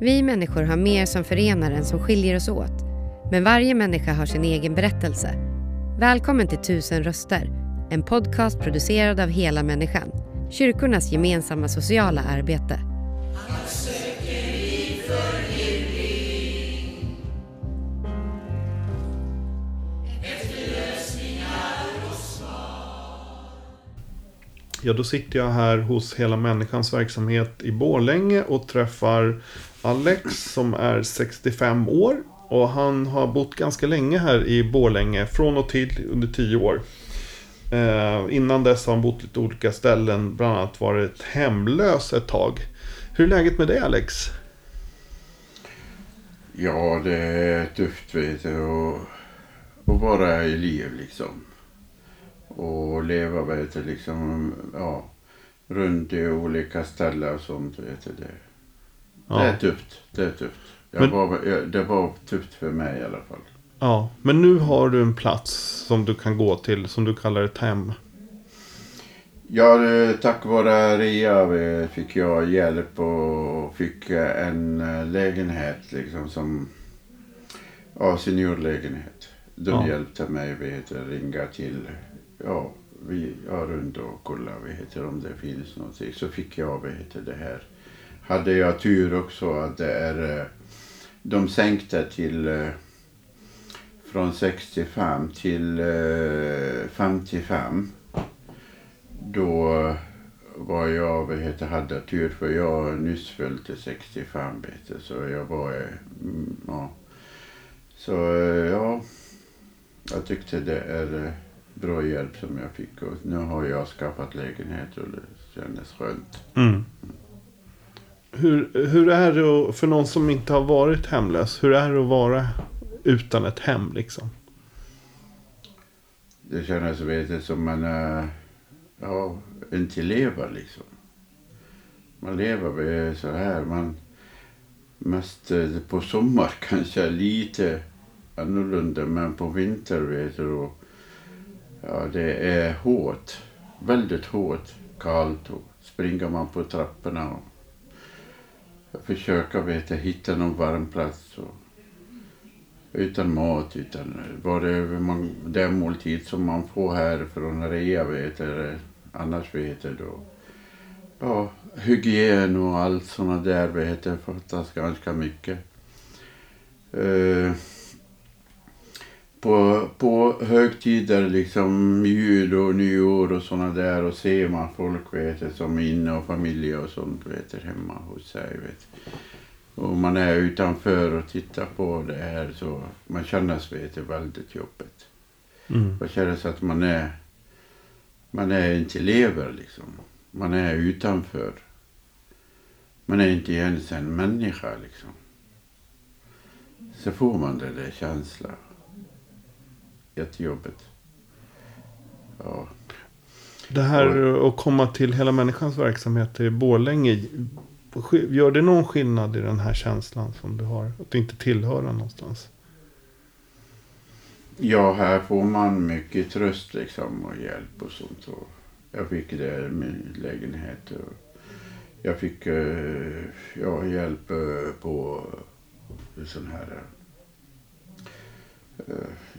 Vi människor har mer som förenar än som skiljer oss åt. Men varje människa har sin egen berättelse. Välkommen till Tusen röster, en podcast producerad av Hela Människan, kyrkornas gemensamma sociala arbete. Ja, då sitter jag här hos Hela Människans verksamhet i Borlänge och träffar Alex som är 65 år. Och han har bott ganska länge här i Borlänge, från och till under 10 år. Eh, innan dess har han bott lite olika ställen, bland annat varit hemlös ett tag. Hur är läget med dig Alex? Ja, det är tufft vet du. Och, och vara i liv liksom. Och leva vet du liksom, ja. Runt i olika ställen och sånt vet du. Det, Ja. det är tufft. Det är tufft. Men- var, det var tufft för mig i alla fall. Ja, men nu har du en plats som du kan gå till, som du kallar ett hem. Ja, tack vare RIA fick jag hjälp och fick en eh, lägenhet liksom som ja, seniorlägenhet. De Ja. hjälpte mig du, ringa till, ja, vi ja, runt och kolla om det finns någonting. Så fick jag du, det här. Hade jag tur också att det är, eh, de sänkte till eh, från 65 till eh, 55 då var jag, vad heter, hade tur för jag nyss följde 65 vet så jag var, eh, mm, ja. Så eh, ja, jag tyckte det är eh, bra hjälp som jag fick och nu har jag skaffat lägenhet och det kändes skönt. Mm. Hur, hur är det att, för någon som inte har varit hemlös, hur är det att vara utan ett hem liksom? Det känns lite som man, eh, ja, inte lever liksom. Man lever så här, man mest eh, på sommar kanske lite annorlunda men på vinter vet du ja det är hårt, väldigt hårt, kallt och springer man på trapporna och försöker vet jag, hitta någon varm plats och utan mat, utan vad det man, den måltid som man får här från REA vet eller annars vet jag då. Ja, hygien och allt sådana där vet jag, fattas ganska mycket. Uh, på, på högtider, liksom jul och nyår och sådana där och ser man folk vet som är inne och familj och sånt vet du, hemma hos sig. Vet. Och man är utanför och tittar på det här så man känner sig vet du, väldigt jobbigt. Mm. Man känner sig att man är, man är inte lever liksom. Man är utanför. Man är inte ens en människa liksom. Så får man det där känslan. Jättejobbigt. Ja. Det här att komma till hela människans verksamhet i Borlänge. Gör det någon skillnad i den här känslan som du har? Att inte tillhöra någonstans? Ja, här får man mycket tröst liksom och hjälp och sånt. Och jag fick det i min lägenhet. Och jag fick eh, ja, hjälp eh, på sån här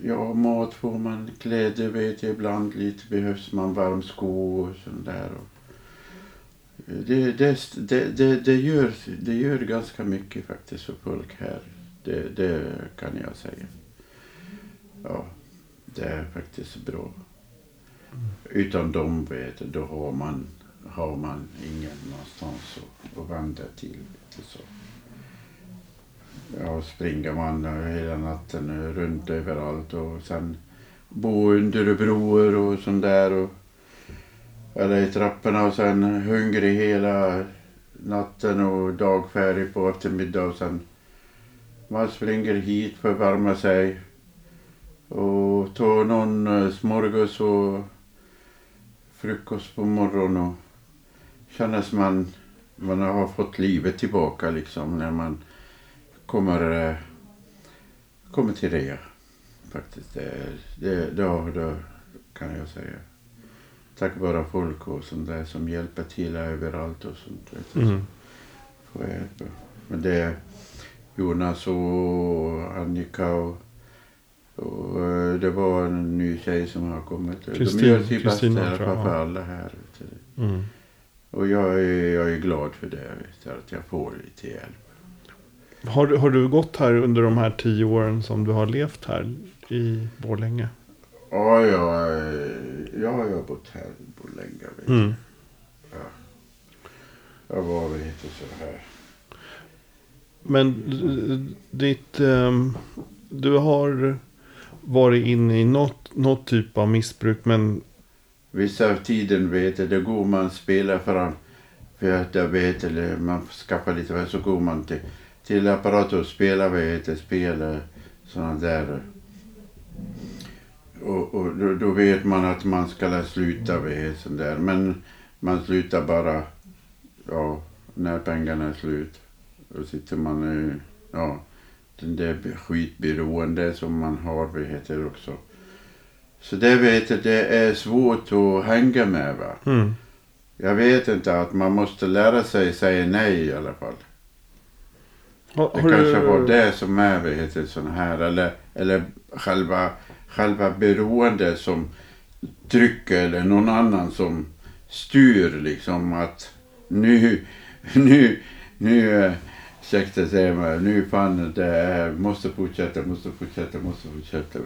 ja, mat får man, kläder vet jag ibland lite behövs man, varm sko och sånt där. Det, det, det, det, det, gör, det gör ganska mycket faktiskt för folk här. Det, det kan jag säga. Ja, det är faktiskt bra. Utan dem vet då har man, har man ingen någonstans att, att vända till. Så. Ja, springer man hela natten runt överallt och sen bo under broar och sånt där. Och, eller i trapporna och sen hungrig hela natten och dagfärdig på eftermiddag och sen man springer hit för att värma sig och ta någon eh, smörgås och frukost på morgonen och känner som man, man har fått livet tillbaka liksom när man kommer, eh, kommer till det. Faktiskt, det, då, då kan jag säga. Tack vare folk och sånt där som hjälper till överallt och sånt. Vet du. Mm. Får jag hjälpa. Men det, Jonas och Annika och, och eh, det var en ny tjej som har kommit. Kristin- De gör sitt bästa i Kristina, alla tror jag, fall för alla här. vet du. Mm. Och jag är, jag är glad för det, vet du, att jag får lite hjälp. Har, du- har du gått här under de här tio åren som du har levt här i Borlänge? Ja, jag, jag har bott här på länge. Vet du. Mm. Jag var, heter så här. Men ditt, ehm, du har varit inne i något, något typ av missbruk men Vissa av tiden vet jag, det går man spela fram. För att jag vet, eller man skaffar lite, så går man till, till spelar, vad heter spela sådana där. Och, och då, då vet man att man ska sluta, heter sånt där. Men man slutar bara, ja, när pengarna är slut. Då sitter man, i, ja, den där skitberoende som man har, vad heter också. Så det vet jag, det är svårt att hänga med va. mm. Jag vet inte att man måste lära sig säga nej i alla fall. Har, Det kanske du, var det som är vad heter sån här eller, eller själva, själva beroende som trycker eller någon annan som styr liksom att nu, nu, nu, eh, ursäkta säger man, nu fan det är, måste fortsätta, måste fortsätta, måste fortsätta.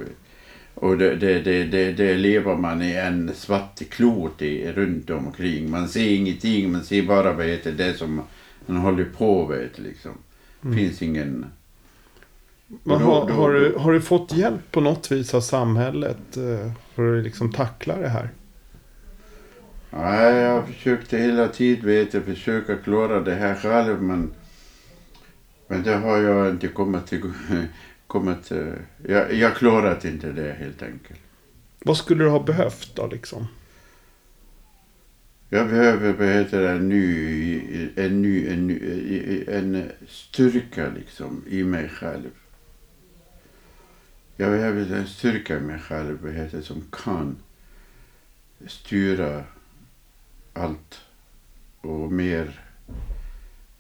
Och det, det, det, det, det lever man i en svart klot i, runt omkring. Man ser ingenting, man ser bara vad heter det som man håller på med liksom. Mm. Finns ingen... då- har, då- har, du, har du fått hjälp på något vis av samhället eh, för att liksom tackla det här? Nej, jag försökte hela tiden vet jag, försöka klara det här själv men... Men det har jag inte kommit till... Kommit, eh, jag, jag klarat inte det helt enkelt. Vad skulle du ha behövt då liksom? Jag behöver, vad heter det, en ny, en ny, en ny, en styrka liksom i mig själv. Jag behöver en styrka i mig själv, vad heter som kan styra allt och mer,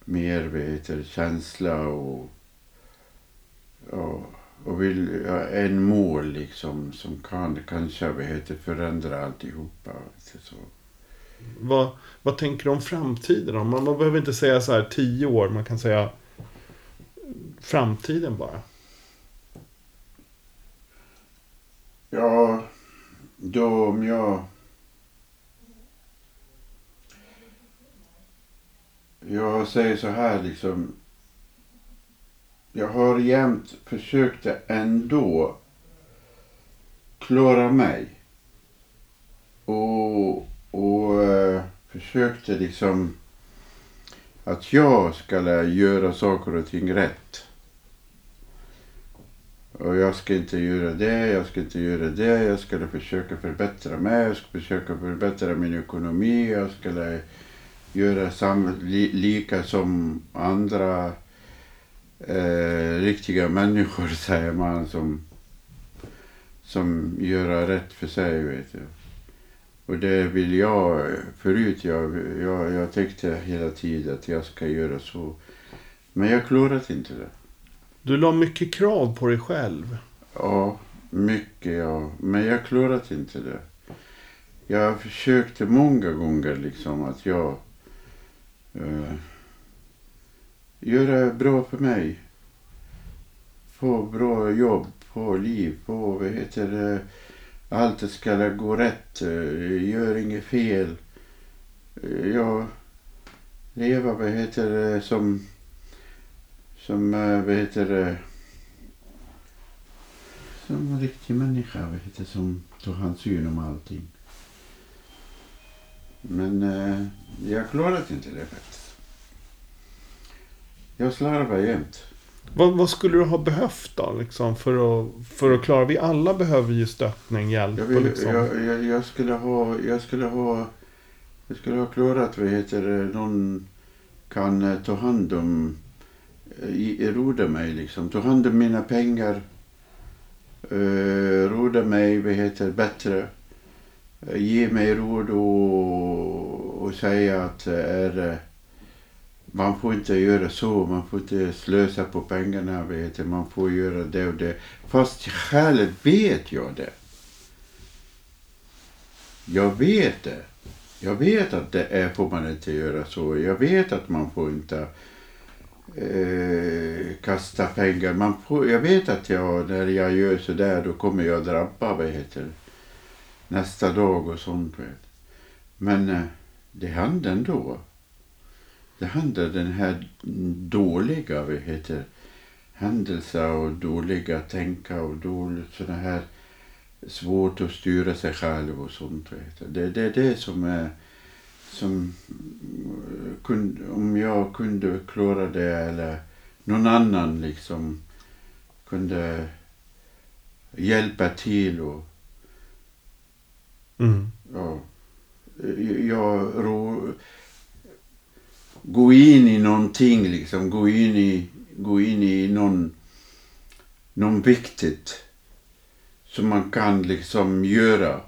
mer, vad heter känsla och, och, och vill, ja, en mål liksom som kan kanske, vad heter förändra alltihopa. vet Så. Vad, vad tänker du om framtiden? då? Man, man behöver inte säga så här tio år, man kan säga framtiden bara. Ja, då om jag... Jag säger så här liksom. Jag har jämt försökt ändå klara mig. Och, och eh, försökte liksom att jag skulle göra saker och ting rätt. Och jag ska inte göra det, jag ska inte göra det, jag skulle försöka förbättra mig, jag ska försöka förbättra min ekonomi, jag skulle göra sam, li, lika som andra eh, riktiga människor säger man som, som gör rätt för sig. Vet du. Och det vill jag, förut jag, jag, jag tänkte hela tiden att jag ska göra så. Men jag klarat inte det. Du la mycket krav på dig själv. Ja, mycket ja. Men jag klarat inte det. Jag försökte många gånger liksom att jag uh, göra bra för mig. Få bra jobb, få liv, få vad heter det. Allt ska gå rätt. Eh, gör inget fel. Eh, ja, leva vad heter det, som som, eh, vad heter det, som en riktig människa, vad heter det, som tar hänsyn om allting. Men jag klarade inte det faktiskt. Jag slarvar jämt. Vad, vad skulle du ha behövt då liksom för att, för att klara? Vi alla behöver ju stöttning, hjälp Jag, och vill, liksom. jag, jag, jag skulle ha, jag skulle ha, jag skulle ha klarat, vad heter det, någon kan eh, ta hand om, eh, roda mig liksom, ta hand om mina pengar, uh, roda mig, vad heter bättre, Eh, ge mig råd och, och säga att eh, är man får inte göra så, man får inte slösa på pengarna, vet du. man får göra det och det. Fast själv vet jag det. Jag vet det. Jag vet att det är, får man inte göra så. Jag vet att man får inte eh, kasta pengar. Man får, jag vet att jag, när jag gör så där då kommer jag drabba vad heter, nästa dag och sånt. Vet. Men eh, det hände ändå. Det hände den här dåliga vad heter, händelser och dåliga tänka och dåligt sådana här svårt att styra sig själv och sånt. Vet Det, det är det som är som kunde, om jag kunde klara det eller någon annan liksom kunde hjälpa till och Mm. ja, jag ro, gå in i någonting liksom, gå in i, gå in i någon, någon viktigt som man kan liksom göra.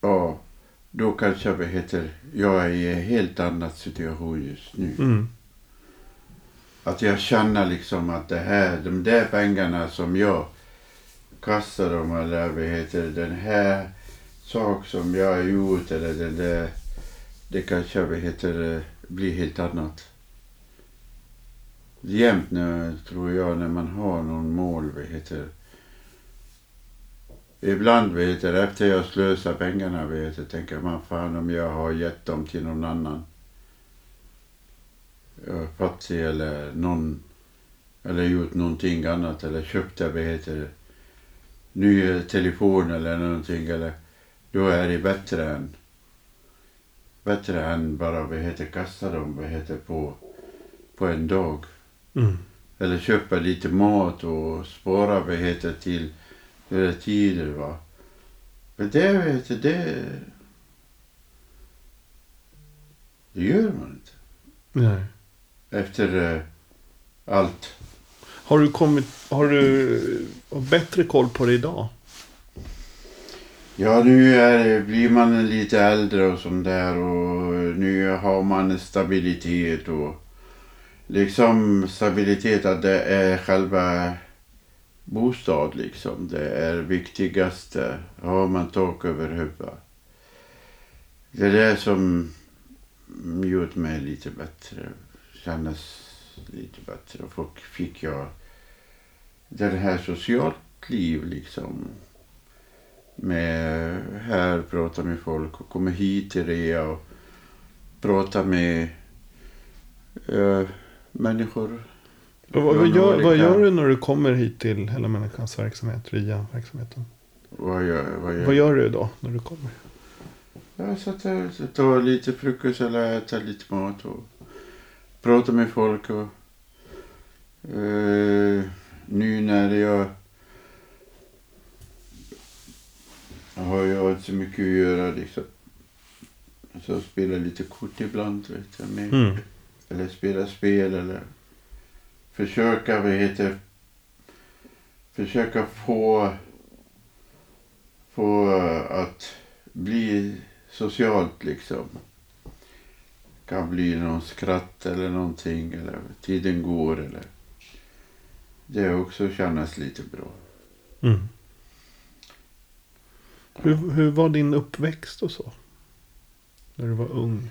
Ja, då kanske jag heter, jag är i en helt annan situation just nu. Mm. Att jag känner liksom att det här, de där pengarna som jag kastar dem eller vad heter den här sak som jag har gjort eller det där, det kanske vad heter eh, blir helt annat. Jämt nu tror jag när man har någon mål, vad heter. Ibland vet jag, efter jag slösar pengarna vet jag, tänker man fan om jag har gett dem till någon annan. Fattig eller någon, eller gjort någonting annat eller köpt, vad heter ny telefon eller någonting eller då är det bättre än bättre än bara vad heter kasta dem vad heter på på en dag. Mm. Eller köpa lite mat och spara vad heter till över tider va. Men det vet du, det det gör man inte. Nej. Efter eh, allt. Har du kommit, har du bättre koll på det idag? Ja, nu är, blir man lite äldre och sånt där och nu har man stabilitet och liksom stabilitet att det är själva bostad liksom. Det är viktigaste. Har man tak över huvudet. Det är det som gjort mig lite bättre. Kändes lite bättre. Och fick jag det här socialt liv liksom. Med här, prata med folk och komma hit till rea och prata med eh, människor. Vad, vad, Från gör, vad gör du när du kommer hit till Hela Människans verksamhet, RIA-verksamheten? Vad gör, vad gör, Vad gör du då när du kommer? Jag satt tar lite frukost eller äter lite mat och pratar med folk och eh, nu när jag har jag inte så mycket att göra liksom. Så jag spelar lite kort ibland vet jag med. Mm. Eller spela spel eller försöka, vad heter försöka få få att bli socialt liksom. Kan bli någon skratt eller någonting eller tiden går eller det också kännas lite bra. Mm. Hur, hur var din uppväxt och så? När du var ung?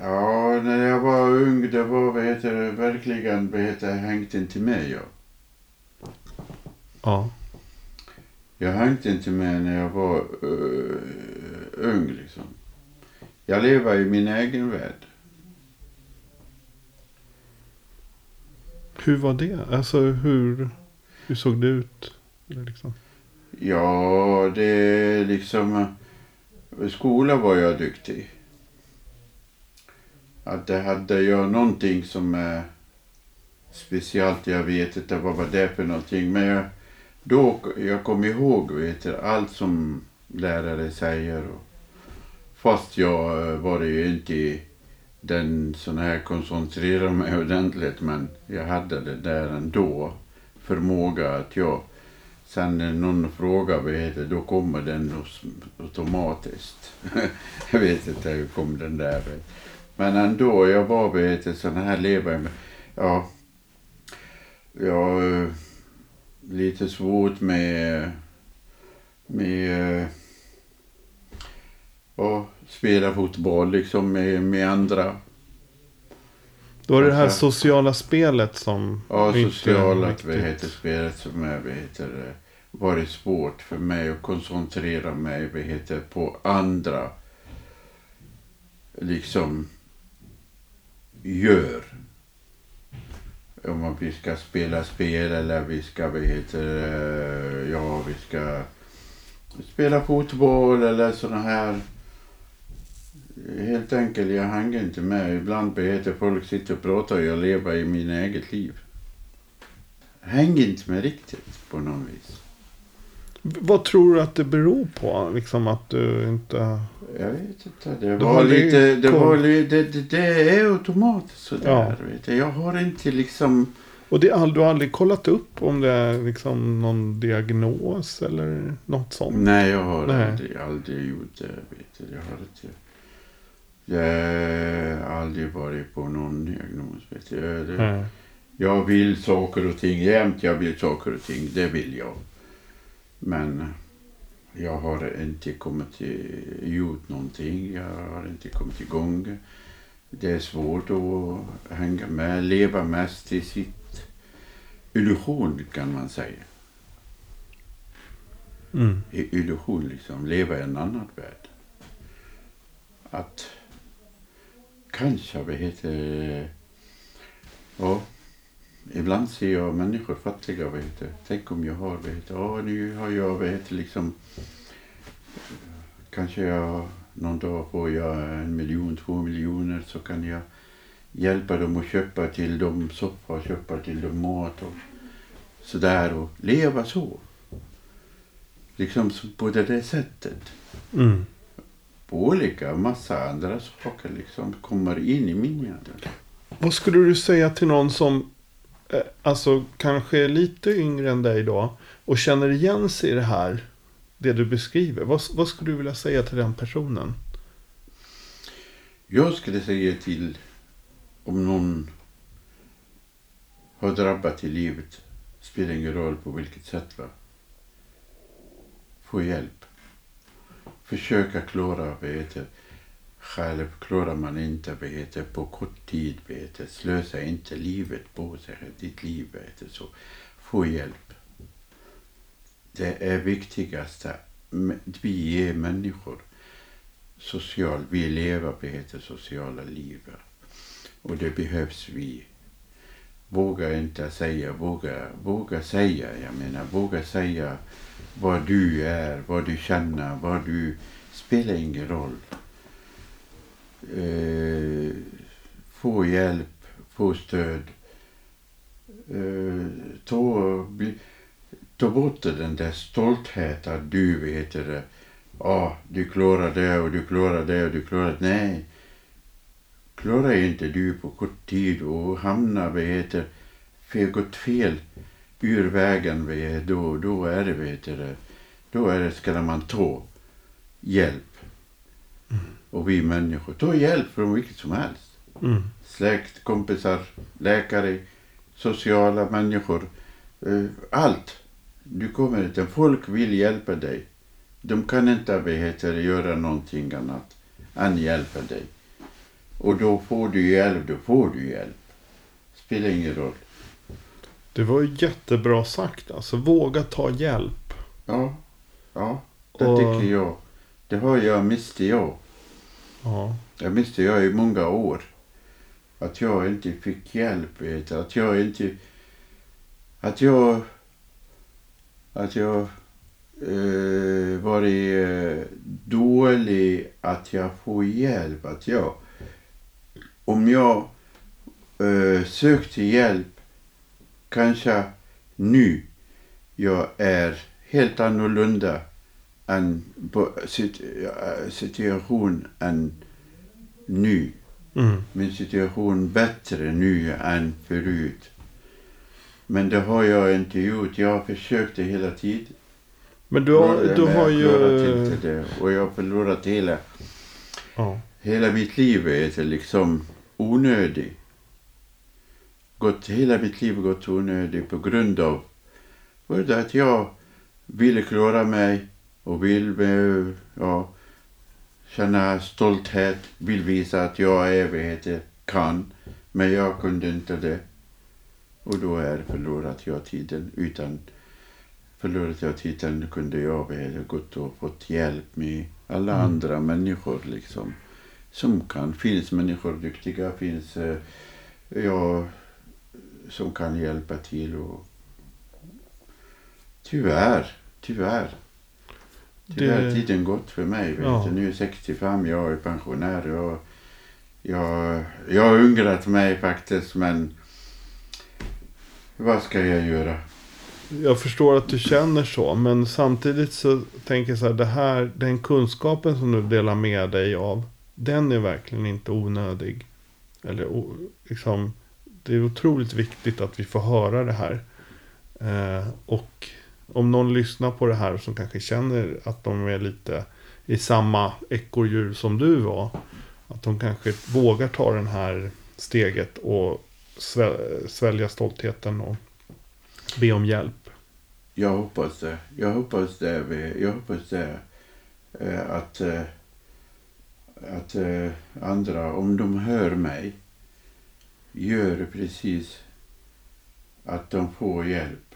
Ja, när jag var ung det var vad heter det, verkligen vad heter hängt inte med jag. Ja. Jag hängde inte med när jag var uh, ung liksom. Jag lever i min egen värld. Hur var det? Alltså hur, hur såg det ut? Liksom? Ja, det är liksom... Eh, I skolan var jag duktig. Att det hade jag någonting som är speciellt. Jag vet inte vad var det för någonting. Men jag, då, jag kom ihåg vet du, allt som lärare säger. Och, fast jag eh, var ju inte den sån här koncentrerade mig ordentligt. Men jag hade det där ändå. Förmåga att jag sen när någon frågar vad heter då kommer den automatiskt. jag vet inte hur kom den där. Men ändå, jag var vad heter, sån här lever ja, jag lite svårt med med att spela fotboll liksom med, med andra. Då är det det här sociala spelet som... Ja, sociala heter spelet som är, vad heter varit svårt för mig att koncentrera mig vad heter, på andra. Liksom gör. Om vi ska spela spel eller vi ska, vad heter ja vi ska spela fotboll eller sådana här Helt enkelt, jag hänger inte med. Ibland behöver folk sitta och prata och jag lever i min eget liv. Hänger inte med riktigt på något vis. Vad tror du att det beror på? Liksom att du inte... Jag vet inte. Det var lite... Det, var lite det, det, är automatiskt sådär. Ja. Vet jag. jag har inte liksom... Och det, du har aldrig kollat upp om det är liksom någon diagnos eller något sånt? Nej, jag har Nej. Aldrig, aldrig gjort det. Vet du. Jag har inte... Jag har aldrig varit på någon diagnos. Vet du. Det, jag vill saker och ting jämt. Jag vill saker och ting. Det vill jag. Men jag har inte kommit till, gjort någonting. Jag har inte kommit igång. Det är svårt att hänga med. Leva mest i sitt illusion kan man säga. Mm. I illusion liksom. Leva i en annan värld. Att kanske, vad heter ja, ibland ser jag människor fattiga, vad heter Tänk om jag har, vad heter ja nu har jag, vad heter liksom kanske jag någon dag får jag en miljon, två miljoner så kan jag hjälpa dem att köpa till dem soffa och köpa till dem mat och sådär och leva så. Liksom på det där sättet. Mm på olika massa andra saker liksom kommer in i min hjärna. Vad skulle du säga till någon som eh, alltså kanske är lite yngre än dig då och känner igen sig i det här, det du beskriver. Vad, vad skulle du vilja säga till den personen? Jag skulle säga till om någon har drabbat i livet, spelar ingen roll på vilket sätt va. Få hjälp försöka klara betet. själv. Klarar man inte betet på kort tid betet. slösa inte livet på sig, ditt liv betet. så få hjälp. Det är viktigaste. Vi är människor. Social, vi lever betet sociala liv. Och det behövs vi. Våga inte säga, våga, våga säga, jag menar våga säga vad du är, vad du känner, vad du... spelar ingen roll. Eh, få hjälp, få stöd. Eh, ta, ta bort den där stoltheten att du vet det. Ja, du klarar det och du klarar det och du klarar det. Nej. Klarar inte du på kort tid och hamnar, vad heter, fel, gått fel ur vägen, då, då är det, vet du, då är det, ska man ta hjälp. Mm. Och vi människor, ta hjälp från vilket som helst. Mm. Släkt, kompisar, läkare, sociala människor. Uh, allt. Du kommer inte, folk vill hjälpa dig. De kan inte heter, göra någonting annat än hjälpa dig. Och då får du hjälp, då får du hjälp. Spelar ingen roll. Det var ju jättebra sagt. Alltså våga ta hjälp. Ja, ja det och... tycker jag. Det har jag miste jag. Ja. Det miste jag i många år. Att jag inte fick hjälp. Vet Att jag inte... Att jag... Att jag eh, varit eh, dålig att jag får hjälp. Att jag... Om jag eh, sökte hjälp kanske nu jag är helt annorlunda än på situation än nu. Mm. Min situation bättre nu än förut. Men det har jag inte gjort. Jag har försökt det hela tiden. Men du har, du har jag ju... inte det. Och jag har förlorat hela, Ja. hela mitt liv. Är det liksom onödig. Gått, hela mitt liv har gått onödig på grund av både att jag ville klara mig och vill ja, känna stolthet, vill visa att jag är vad heter, kan. Men jag kunde inte det. Och då är förlorat jag tiden. Utan förlorat jag tiden kunde jag ha gått och fått hjälp med alla Mm. andra människor liksom. Som kan. Finns människor duktiga, finns eh, ja, som kan hjälpa till. Och... Tyvärr, tyvärr. Tyvärr Det- tiden gått för mig. Vet Ja. Nu är jag 65, jag är pensionär. Jag, jag, jag har ungrat mig faktiskt men vad ska jag göra? Jag förstår att du känner så, men samtidigt så tänker jag så här, det här, den kunskapen som du delar med dig av, den är verkligen inte onödig. Eller liksom, det är otroligt viktigt att vi får höra det här. Eh, och om någon lyssnar på det här som kanske känner att de är lite i samma ekorrhjul som du var, att de kanske vågar ta det här steget och svälja stoltheten och be om hjälp. Jag hoppas det. Jag hoppas det. Jag hoppas det. Eh, att, eh, att eh, andra, om de hör mig, gör precis att de får hjälp.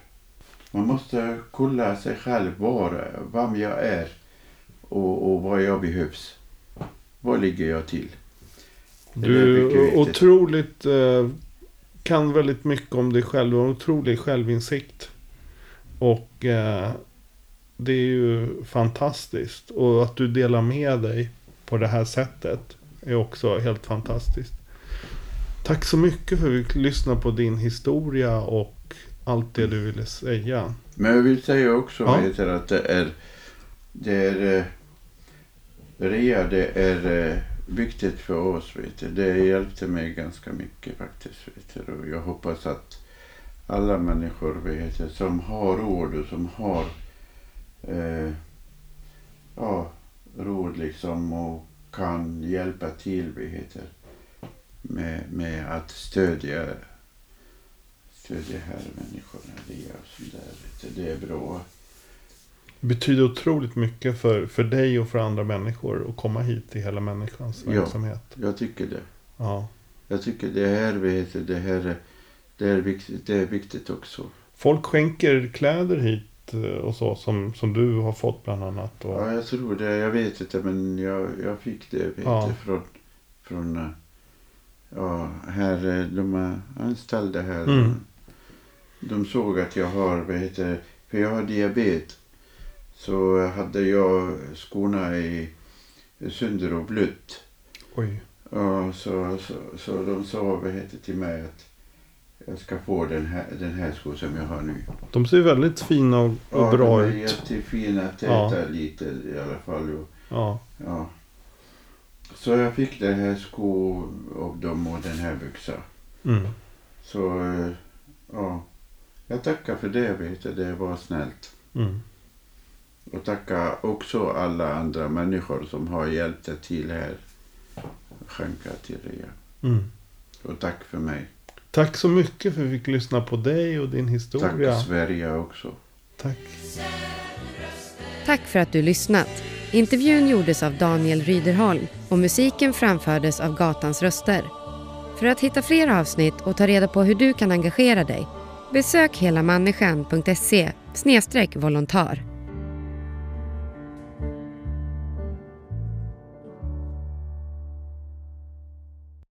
Man måste kolla sig själv var, vem jag är och, och vad jag behövs. Var ligger jag till? Du är otroligt, eh, kan väldigt mycket om dig själv. Har en otrolig självinsikt. Och eh, det är ju fantastiskt. Och att du delar med dig på det här sättet är också helt fantastiskt. Tack så mycket för att vi fick lyssna på din historia och allt det du ville säga. Men jag vill säga också Ja. heter att det är, det är eh, Rea, det är eh, viktigt för oss. Vet du. Det hjälpte mig ganska mycket faktiskt. Vet du. Och jag hoppas att alla människor vet du, som har råd och som har eh, ja, råd liksom och kan hjälpa till du, med, med att stödja stödja här människorna. Rea och sånt där. Vet du. Det är bra. Det betyder otroligt mycket för, för dig och för andra människor att komma hit till hela människans Ja. verksamhet. Jag tycker det. Ja. Jag tycker det här, vet det här är- det är viktigt, det är viktigt också. Folk skänker kläder hit och så som, som du har fått bland annat. Och, Ja, jag tror det. Jag vet inte, men jag, jag fick det vet Ja. från, från eh, ja, här, eh, de anställda här. Mm. De såg att jag har, vad heter för jag har diabetes. Så hade jag skorna i sönder och blött. Oj. Ja, så, så, så de sa vad heter till mig att jag ska få den här, den här skon som jag har nu. De ser väldigt fina och, och bra de är ut. jättefina, täta Ja. lite i alla fall. Och, Ja. ja. Så jag fick den här sko av dem och den här byxa. Mm. Så eh, ja, jag tackar för det vet du, det var snällt. Mm. Och tacka också alla andra människor som har hjälpt till här. Skänka till det. Mm. Och tack för mig. Tack så mycket för att vi fick lyssna på dig och din historia. Tack Sverige också. Tack. Tack för att du lyssnat. Intervjun gjordes av Daniel Ryderholm och musiken framfördes av Gatans röster. För att hitta fler avsnitt och ta reda på hur du kan engagera dig besök helamänniskan.se volontär.